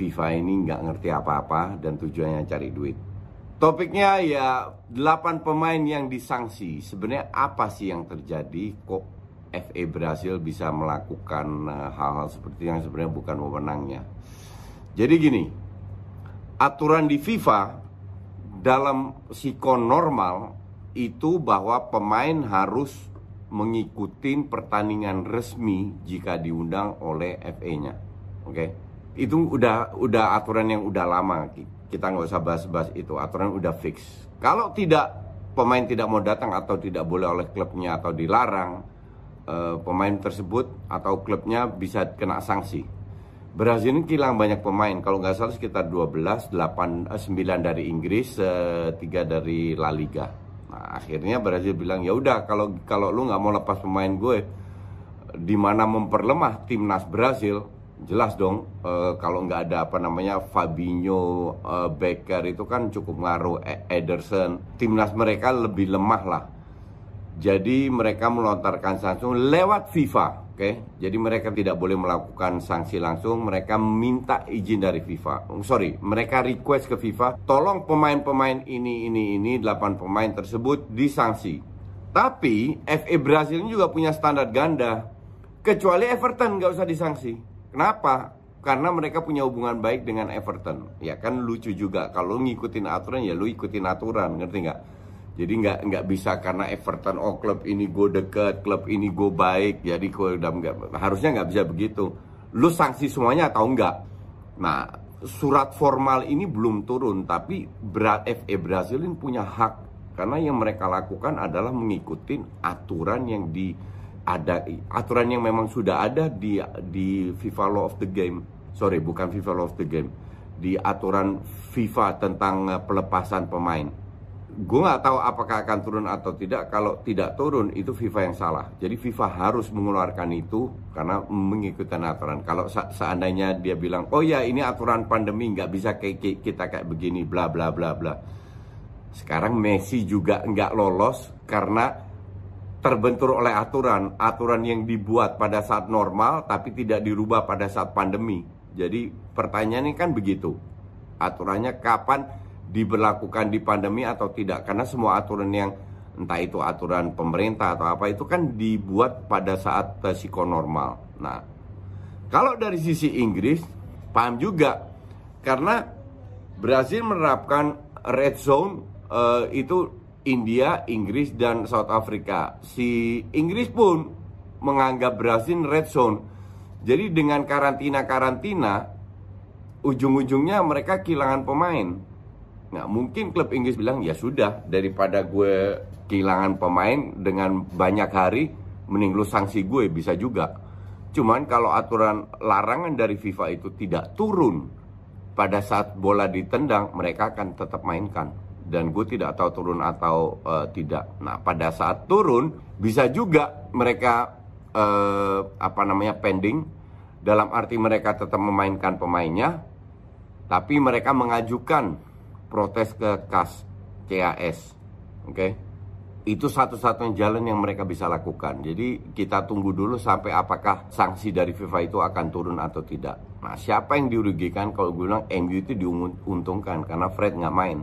FIFA ini nggak ngerti apa-apa dan tujuannya cari duit. Topiknya ya 8 pemain yang disanksi. Sebenarnya apa sih yang terjadi? Kok FA Brasil bisa melakukan eh, hal-hal seperti yang sebenarnya bukan wewenangnya? Jadi gini, aturan di FIFA dalam sikon normal itu bahwa pemain harus mengikuti pertandingan resmi jika diundang oleh FA-nya. Oke. Okay? Itu udah udah aturan yang udah lama kita nggak usah bahas-bahas itu. Aturan udah fix. Kalau tidak pemain tidak mau datang atau tidak boleh oleh klubnya atau dilarang eh, pemain tersebut atau klubnya bisa kena sanksi. Brazil ini kilang banyak pemain. Kalau nggak salah sekitar 12 8 9 dari Inggris eh, 3 dari La Liga. Nah akhirnya Brazil bilang ya udah kalau kalau lu nggak mau lepas pemain gue di mana memperlemah timnas Brazil jelas dong uh, kalau nggak ada apa namanya Fabinho, uh, Becker itu kan cukup ngaruh e, Ederson. Timnas mereka lebih lemah lah. Jadi mereka melontarkan sanksi lewat FIFA, oke? Okay? Jadi mereka tidak boleh melakukan sanksi langsung, mereka minta izin dari FIFA. Sorry, mereka request ke FIFA, tolong pemain-pemain ini, ini, ini, 8 pemain tersebut disanksi. Tapi FA Brazil juga punya standar ganda, kecuali Everton nggak usah disanksi. Kenapa? Karena mereka punya hubungan baik dengan Everton. Ya kan lucu juga kalau ngikutin aturan ya lu ikutin aturan, ngerti nggak? Jadi nggak nggak bisa karena Everton oh klub ini gue deket, klub ini gue baik, jadi gue udah nggak harusnya nggak bisa begitu. Lu sanksi semuanya atau enggak? Nah surat formal ini belum turun, tapi FA Brazil ini punya hak karena yang mereka lakukan adalah mengikuti aturan yang di ada aturan yang memang sudah ada di di FIFA Law of the Game. Sorry, bukan FIFA Law of the Game. Di aturan FIFA tentang eh, pelepasan pemain. Gue nggak tahu apakah akan turun atau tidak. Kalau tidak turun itu FIFA yang salah. Jadi FIFA harus mengeluarkan itu karena mengikuti aturan. Kalau seandainya dia bilang, oh ya ini aturan pandemi nggak bisa kayak kita kayak begini, bla bla bla bla. Sekarang Messi juga nggak lolos karena terbentur oleh aturan, aturan yang dibuat pada saat normal tapi tidak dirubah pada saat pandemi. Jadi pertanyaannya kan begitu. Aturannya kapan diberlakukan di pandemi atau tidak? Karena semua aturan yang entah itu aturan pemerintah atau apa itu kan dibuat pada saat resiko normal. Nah, kalau dari sisi Inggris paham juga karena Brazil menerapkan red zone uh, itu India, Inggris, dan South Africa. Si Inggris pun menganggap Brazil red zone. Jadi dengan karantina-karantina, ujung-ujungnya mereka kehilangan pemain. Nah, mungkin klub Inggris bilang, ya sudah, daripada gue kehilangan pemain dengan banyak hari, mending lu sanksi gue, bisa juga. Cuman kalau aturan larangan dari FIFA itu tidak turun pada saat bola ditendang, mereka akan tetap mainkan dan gue tidak tahu turun atau uh, tidak. Nah, pada saat turun bisa juga mereka uh, apa namanya pending dalam arti mereka tetap memainkan pemainnya tapi mereka mengajukan protes ke KAS CAS. Oke. Okay? Itu satu-satunya jalan yang mereka bisa lakukan. Jadi kita tunggu dulu sampai apakah sanksi dari FIFA itu akan turun atau tidak. Nah, siapa yang dirugikan kalau gue bilang MU itu diuntungkan karena Fred nggak main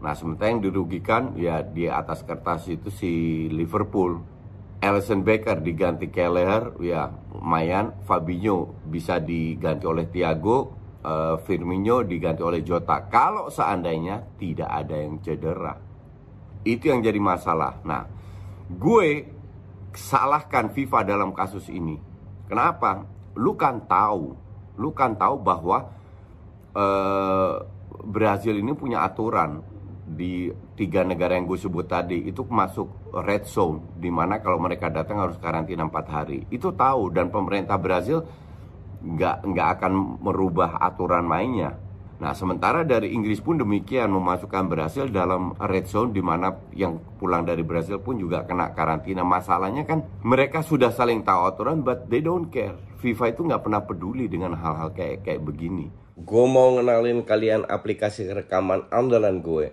Nah sementara yang dirugikan ya di atas kertas itu si Liverpool. Alisson Becker diganti Kelleher, ya lumayan. Fabinho bisa diganti oleh Thiago, uh, Firmino diganti oleh Jota. Kalau seandainya tidak ada yang cedera. Itu yang jadi masalah. Nah, gue salahkan FIFA dalam kasus ini. Kenapa? Lu kan tahu, lu kan tahu bahwa uh, Brazil ini punya aturan di tiga negara yang gue sebut tadi itu masuk red zone di mana kalau mereka datang harus karantina empat hari itu tahu dan pemerintah Brazil nggak nggak akan merubah aturan mainnya Nah, sementara dari Inggris pun demikian memasukkan Brasil dalam red zone di mana yang pulang dari Brasil pun juga kena karantina. Masalahnya kan mereka sudah saling tahu aturan, but they don't care. FIFA itu nggak pernah peduli dengan hal-hal kayak kayak begini. Gue mau ngenalin kalian aplikasi rekaman andalan gue,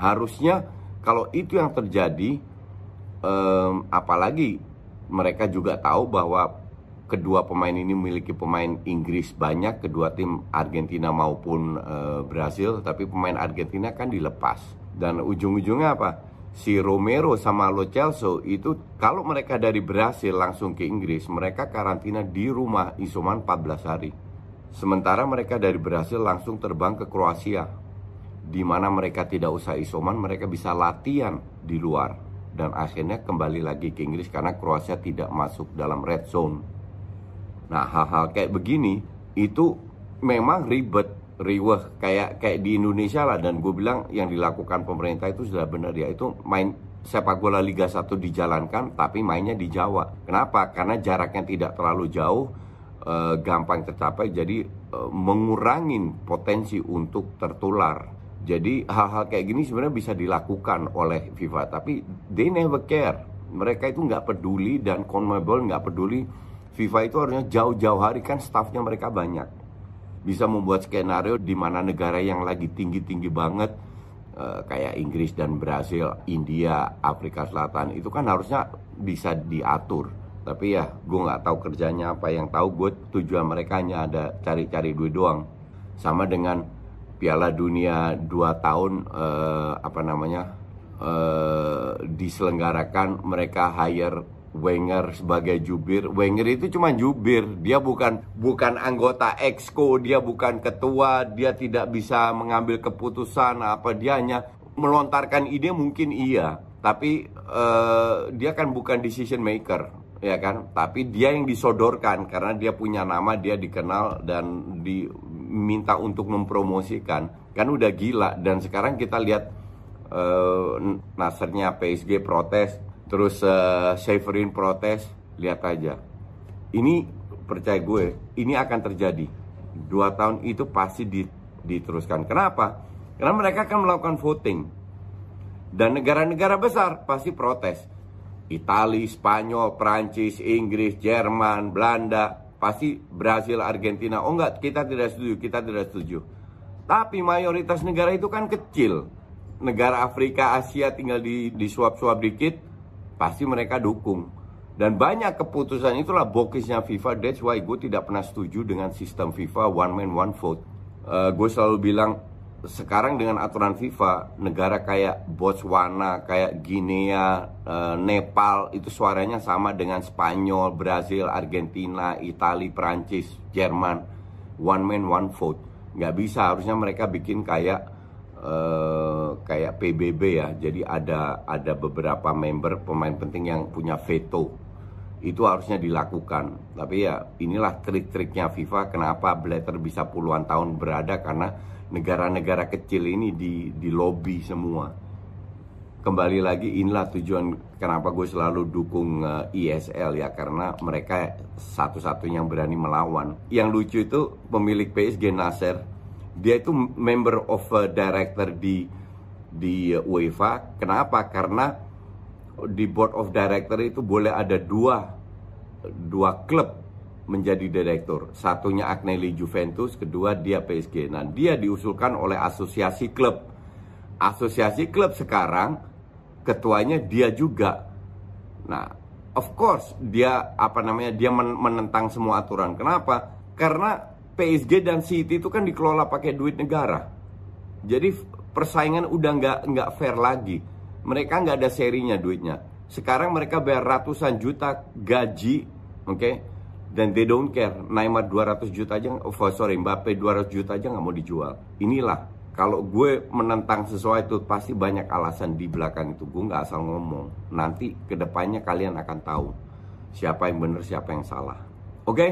Harusnya kalau itu yang terjadi, um, apalagi mereka juga tahu bahwa kedua pemain ini memiliki pemain Inggris banyak, kedua tim Argentina maupun e, Brasil, tapi pemain Argentina kan dilepas. Dan ujung-ujungnya apa? Si Romero sama Lo Celso itu kalau mereka dari Brasil langsung ke Inggris, mereka karantina di rumah isoman 14 hari. Sementara mereka dari Brasil langsung terbang ke Kroasia, di mana mereka tidak usah isoman, mereka bisa latihan di luar dan akhirnya kembali lagi ke Inggris karena Kroasia tidak masuk dalam red zone Nah hal-hal kayak begini itu memang ribet, riweh kayak kayak di Indonesia lah dan gue bilang yang dilakukan pemerintah itu sudah benar ya itu main sepak bola Liga 1 dijalankan tapi mainnya di Jawa. Kenapa? Karena jaraknya tidak terlalu jauh, e, gampang tercapai jadi e, mengurangin potensi untuk tertular. Jadi hal-hal kayak gini sebenarnya bisa dilakukan oleh FIFA tapi they never care. Mereka itu nggak peduli dan CONMEBOL nggak peduli FIFA itu harusnya jauh-jauh hari kan staffnya mereka banyak. Bisa membuat skenario di mana negara yang lagi tinggi-tinggi banget uh, kayak Inggris dan Brasil, India, Afrika Selatan itu kan harusnya bisa diatur. Tapi ya gue nggak tahu kerjanya apa yang tahu gue tujuan mereka hanya ada cari-cari duit doang. Sama dengan Piala Dunia dua tahun uh, apa namanya uh, diselenggarakan mereka hire Wenger sebagai jubir. Wenger itu cuma jubir, dia bukan bukan anggota exco, dia bukan ketua, dia tidak bisa mengambil keputusan apa dia hanya melontarkan ide mungkin iya, tapi uh, dia kan bukan decision maker, ya kan? Tapi dia yang disodorkan karena dia punya nama, dia dikenal dan diminta untuk mempromosikan. Kan udah gila. Dan sekarang kita lihat uh, Nassernya PSG protes terus uh, Severin protes lihat aja. Ini percaya gue ini akan terjadi. Dua tahun itu pasti diteruskan. Kenapa? Karena mereka akan melakukan voting. Dan negara-negara besar pasti protes. Italia, Spanyol, Prancis, Inggris, Jerman, Belanda, pasti Brasil, Argentina. Oh enggak, kita tidak setuju, kita tidak setuju. Tapi mayoritas negara itu kan kecil. Negara Afrika, Asia tinggal di, di suap-suap dikit pasti mereka dukung. Dan banyak keputusan itulah bokisnya FIFA. That's why gue tidak pernah setuju dengan sistem FIFA one man one vote. Uh, gue selalu bilang sekarang dengan aturan FIFA negara kayak Botswana, kayak Guinea, uh, Nepal itu suaranya sama dengan Spanyol, Brazil, Argentina, Italia, Prancis, Jerman. One man one vote. Nggak bisa harusnya mereka bikin kayak Uh, kayak PBB ya. Jadi ada ada beberapa member pemain penting yang punya veto. Itu harusnya dilakukan. Tapi ya inilah trik-triknya FIFA kenapa Blatter bisa puluhan tahun berada karena negara-negara kecil ini di di lobby semua. Kembali lagi inilah tujuan kenapa gue selalu dukung uh, eh, ISL ya karena mereka satu-satunya yang berani melawan. Yang lucu itu pemilik PSG Nasser dia itu member of a director di di UEFA. Kenapa? Karena di board of director itu boleh ada dua dua klub menjadi direktur. Satunya Agnelli Juventus, kedua dia PSG. Nah, dia diusulkan oleh asosiasi klub. Asosiasi klub sekarang ketuanya dia juga. Nah, of course dia apa namanya dia menentang semua aturan. Kenapa? Karena PSG dan City itu kan dikelola pakai duit negara. Jadi persaingan udah nggak nggak fair lagi. Mereka nggak ada serinya duitnya. Sekarang mereka bayar ratusan juta gaji, oke? Okay? Dan they don't care. Neymar 200 juta aja, oh sorry, Mbappe 200 juta aja nggak mau dijual. Inilah kalau gue menentang sesuatu pasti banyak alasan di belakang itu gue nggak asal ngomong nanti ke depannya kalian akan tahu siapa yang benar siapa yang salah oke okay?